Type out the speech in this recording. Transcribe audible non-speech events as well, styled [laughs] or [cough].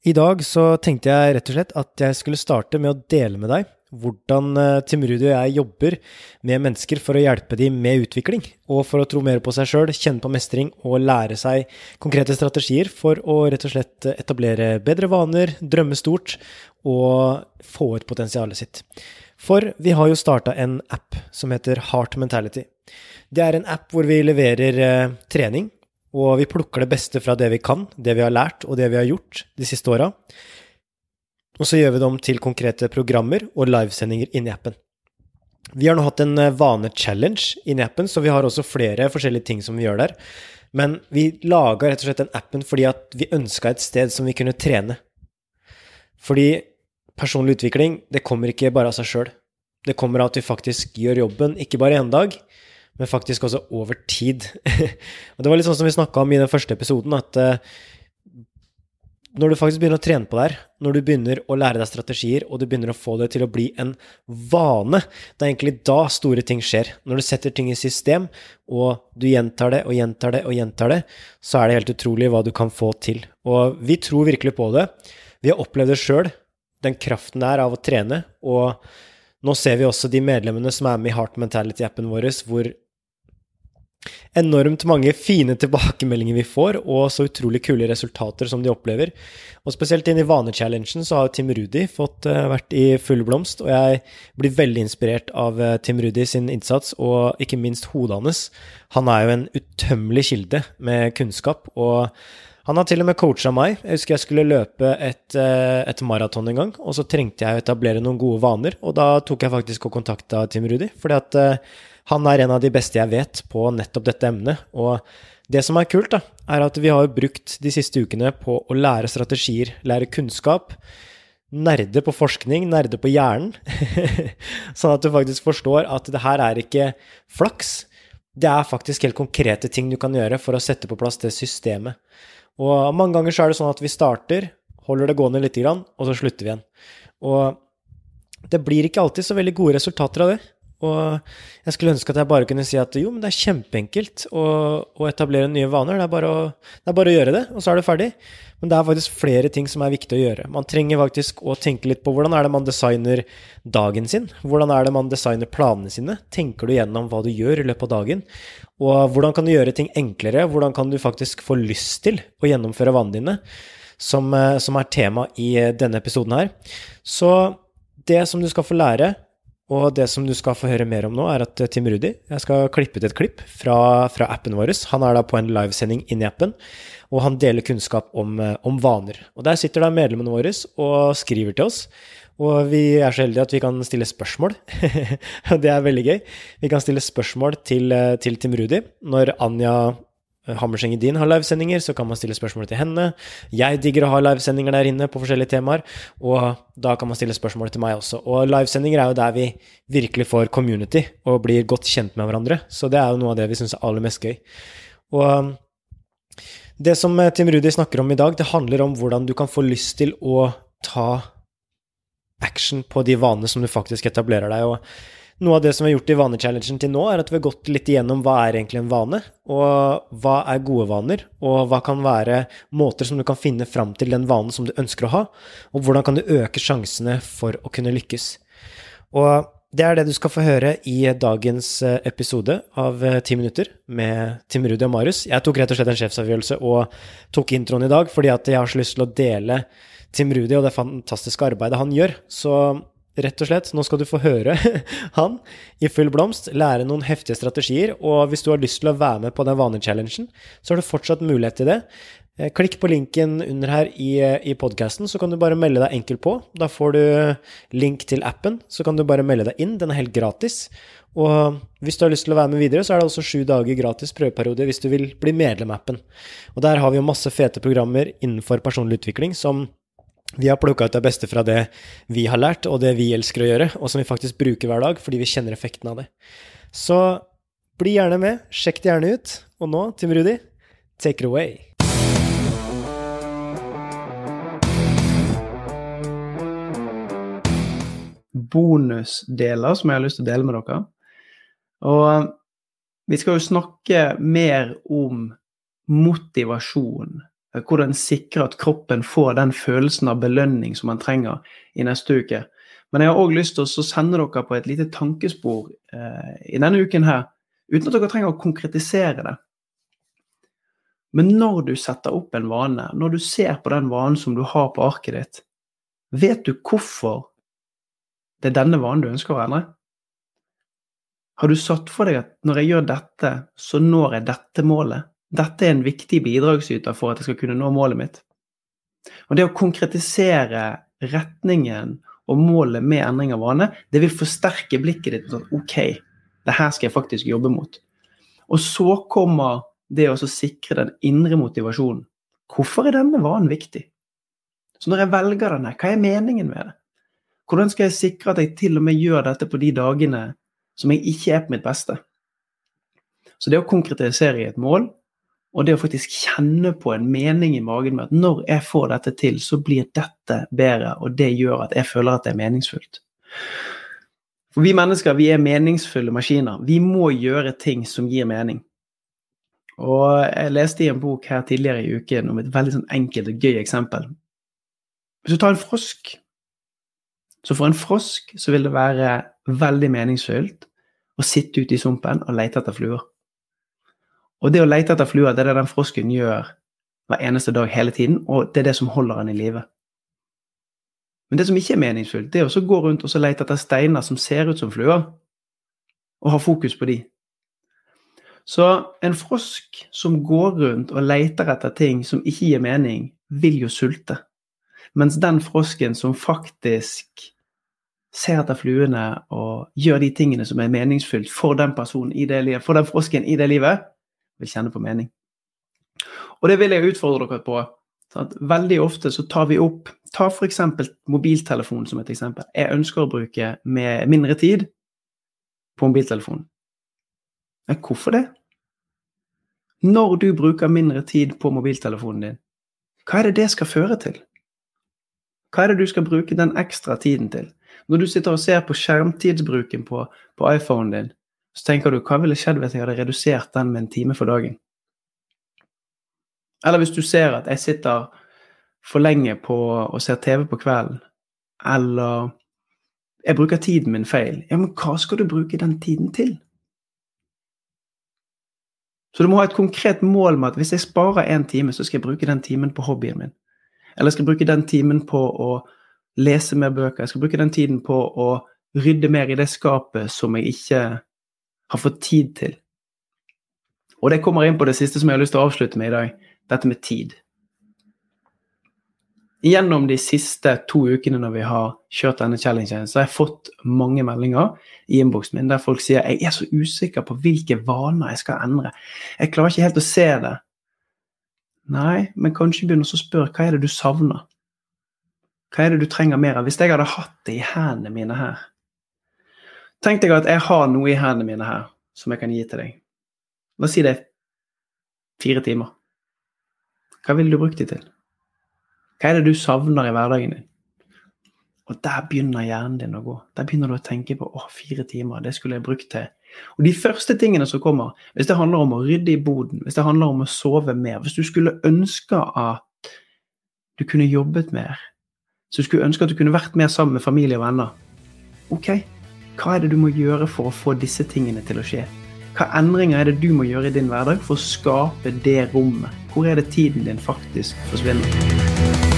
I dag så tenkte jeg rett og slett at jeg skulle starte med å dele med deg hvordan eh, Tim Rudi og jeg jobber med mennesker for å hjelpe dem med utvikling, og for å tro mer på seg sjøl, kjenne på mestring og lære seg konkrete strategier for å rett og slett etablere bedre vaner, drømme stort og få ut potensialet sitt. For vi har jo starta en app som heter Heart Mentality. Det er en app hvor vi leverer eh, trening og vi plukker det beste fra det vi kan, det vi har lært, og det vi har gjort de siste åra. Og så gjør vi det om til konkrete programmer og livesendinger inni appen. Vi har nå hatt en eh, vane-challenge inni appen, så vi har også flere forskjellige ting som vi gjør der. Men vi laga rett og slett den appen fordi at vi ønska et sted som vi kunne trene. Fordi personlig utvikling, det kommer ikke bare av seg sjøl. Det kommer av at vi faktisk gjør jobben, ikke bare én dag, men faktisk også over tid. [laughs] og det var litt sånn som vi snakka om i den første episoden, at uh, når du faktisk begynner å trene på det her, når du begynner å lære deg strategier, og du begynner å få det til å bli en vane, det er egentlig da store ting skjer. Når du setter ting i system, og du gjentar det og gjentar det og gjentar det, så er det helt utrolig hva du kan få til. Og vi tror virkelig på det. Vi har opplevd det sjøl, den kraften det er av å trene, og nå ser vi også de medlemmene som er med i Heart Mentality-appen vår, hvor enormt mange fine tilbakemeldinger vi får, og så utrolig kule resultater som de opplever. Og spesielt inn i vanechallengen så har Tim Rudi fått uh, vært i full blomst, og jeg blir veldig inspirert av uh, Tim Rudi sin innsats, og ikke minst hodet hans. Han er jo en utømmelig kilde med kunnskap, og han har til og med coacha meg. Jeg husker jeg skulle løpe et, uh, et maraton en gang, og så trengte jeg å etablere noen gode vaner, og da tok jeg faktisk og kontakta Tim Rudi, fordi at han er en av de beste jeg vet på nettopp dette emnet. Og det som er kult, da, er at vi har brukt de siste ukene på å lære strategier, lære kunnskap. Nerde på forskning, nerde på hjernen. [laughs] sånn at du faktisk forstår at det her er ikke flaks. Det er faktisk helt konkrete ting du kan gjøre for å sette på plass det systemet. Og mange ganger så er det sånn at vi starter, holder det gående lite grann, og så slutter vi igjen. Og det blir ikke alltid så veldig gode resultater av det. Og jeg skulle ønske at jeg bare kunne si at jo, men det er kjempeenkelt å, å etablere nye vaner. Det er, å, det er bare å gjøre det, og så er du ferdig. Men det er faktisk flere ting som er viktig å gjøre. Man trenger faktisk å tenke litt på hvordan er det man designer dagen sin? Hvordan er det man designer planene sine? Tenker du gjennom hva du gjør i løpet av dagen? Og hvordan kan du gjøre ting enklere? Hvordan kan du faktisk få lyst til å gjennomføre vanene dine? Som, eh, som er tema i denne episoden her. Så det som du skal få lære og det som du skal få høre mer om nå, er at eh, Tim Rudi Jeg skal klippe ut et klipp fra, fra appen vår. Han er da på en livesending inn i appen, og han deler kunnskap om, eh, om vaner. Og der sitter da medlemmene våre og skriver til oss. Og vi er så heldige at vi kan stille spørsmål. [laughs] det er veldig gøy. Vi kan stille spørsmål til, eh, til Tim Rudi når Anja Hammerseng din har livesendinger, så kan man stille spørsmål til henne. Jeg digger å ha livesendinger der inne på forskjellige temaer, og da kan man stille spørsmål til meg også. Og livesendinger er jo der vi virkelig får community og blir godt kjent med hverandre, så det er jo noe av det vi syns er aller mest gøy. Og um, det som eh, Tim Rudi snakker om i dag, det handler om hvordan du kan få lyst til å ta action på de vanene som du faktisk etablerer deg. og noe av det som vi har gjort i vanechallengen til nå, er at vi har gått litt igjennom hva er egentlig en vane, og hva er gode vaner, og hva kan være måter som du kan finne fram til den vanen som du ønsker å ha, og hvordan kan du øke sjansene for å kunne lykkes. Og det er det du skal få høre i dagens eh, episode av eh, Ti minutter med Tim Rudi og Marius. Jeg tok rett og slett en sjefsavgjørelse og tok introen i dag fordi at jeg har så lyst til å dele Tim Rudi og det fantastiske arbeidet han gjør. Så Rett og slett, nå skal du få høre [laughs] han i full blomst lære noen heftige strategier. Og hvis du har lyst til å være med på den vanechallengen, så har du fortsatt mulighet til det. Eh, klikk på linken under her i, i podkasten, så kan du bare melde deg enkelt på. Da får du link til appen, så kan du bare melde deg inn. Den er helt gratis. Og hvis du har lyst til å være med videre, så er det også sju dager gratis prøveperiode hvis du vil bli medlem av appen. Og der har vi jo masse fete programmer innenfor personlig utvikling som vi har plukka ut det beste fra det vi har lært, og det vi elsker å gjøre, og som vi faktisk bruker hver dag fordi vi kjenner effekten av det. Så bli gjerne med, sjekk det gjerne ut. Og nå, Tim Rudi, take it away. Bonusdeler som jeg har lyst til å dele med dere. Og eh, vi skal jo snakke mer om motivasjon Hvordan sikre at kroppen får den følelsen av belønning som man trenger i neste uke. Men jeg har òg lyst til å sende dere på et lite tankespor eh, i denne uken her, uten at dere trenger å konkretisere det. Men når du setter opp en vane, når du ser på den vanen som du har på arket ditt, vet du hvorfor det er denne vanen du ønsker å endre? Har du satt for deg at når jeg gjør dette, så når jeg dette målet? Dette er en viktig bidragsyter for at jeg skal kunne nå målet mitt. Og det å konkretisere retningen og målet med endring av vane, det vil forsterke blikket ditt sånn OK, det her skal jeg faktisk jobbe mot. Og så kommer det å sikre den indre motivasjonen. Hvorfor er denne vanen viktig? Så når jeg velger denne, hva er meningen med det? Hvordan skal jeg sikre at jeg til og med gjør dette på de dagene som jeg ikke er på mitt beste? Så det å konkretisere i et mål, og det å faktisk kjenne på en mening i magen med at når jeg får dette til, så blir dette bedre, og det gjør at jeg føler at det er meningsfullt. For vi mennesker vi er meningsfulle maskiner. Vi må gjøre ting som gir mening. Og jeg leste i en bok her tidligere i uken om et veldig sånn enkelt og gøy eksempel. Hvis du tar en frosk, så for en frosk så vil det være veldig meningsfullt å sitte ute i sumpen og lete etter fluer. Og det å lete etter fluer, det er det den frosken gjør hver eneste dag hele tiden, og det er det som holder den i live. Men det som ikke er meningsfullt, det er å gå rundt og lete etter steiner som ser ut som fluer, og ha fokus på de. Så en frosk som går rundt og leter etter ting som ikke gir mening, vil jo sulte. Mens den frosken som faktisk ser etter fluene og gjør de tingene som er meningsfullt for den personen i det livet, for den frosken i det livet, vil kjenne på mening. Og det vil jeg utfordre dere på. Sant? veldig ofte så tar vi opp Ta f.eks. mobiltelefon som et eksempel. Jeg ønsker å bruke mindre tid på mobiltelefonen. Men hvorfor det? Når du bruker mindre tid på mobiltelefonen din, hva er det det skal føre til? Hva er det du skal bruke den ekstra tiden til? Når du sitter og ser på skjermtidsbruken på, på iPhonen din, så tenker du hva ville skjedd hvis jeg hadde redusert den med en time for dagen? Eller hvis du ser at jeg sitter for lenge på og ser TV på kvelden, eller jeg bruker tiden min feil, ja, men hva skal du bruke den tiden til? Så du må ha et konkret mål med at hvis jeg sparer én time, så skal jeg bruke den timen på hobbyen min. Eller jeg skal bruke den timen på å lese mer bøker. Jeg skal bruke den tiden på å rydde mer i det skapet som jeg ikke har fått tid til. Og det kommer inn på det siste som jeg har lyst til å avslutte med i dag, dette med tid. Gjennom de siste to ukene når vi har kjørt denne challengen, så har jeg fått mange meldinger i innboksen min der folk sier jeg er så usikker på hvilke vaner jeg skal endre. Jeg klarer ikke helt å se det. Nei, men kanskje begynner å spørre hva er det du savner? Hva er det du trenger mer av? Hvis jeg hadde hatt det i hendene mine her, Tenk deg at jeg har noe i hendene mine her som jeg kan gi til deg. La oss si det er fire timer. Hva ville du brukt de til? Hva er det du savner i hverdagen din? Og der begynner hjernen din å gå. Der begynner du å tenke på å, fire timer, det skulle jeg brukt til. Og de første tingene som kommer, hvis det handler om å rydde i boden, hvis det handler om å sove mer, hvis du skulle ønske at du kunne jobbet mer, så skulle ønske at du kunne vært mer sammen med familie og venner, ok, hva er det du må gjøre for å få disse tingene til å skje? Hva endringer er det du må gjøre i din hverdag for å skape det rommet? Hvor er det tiden din faktisk forsvinner?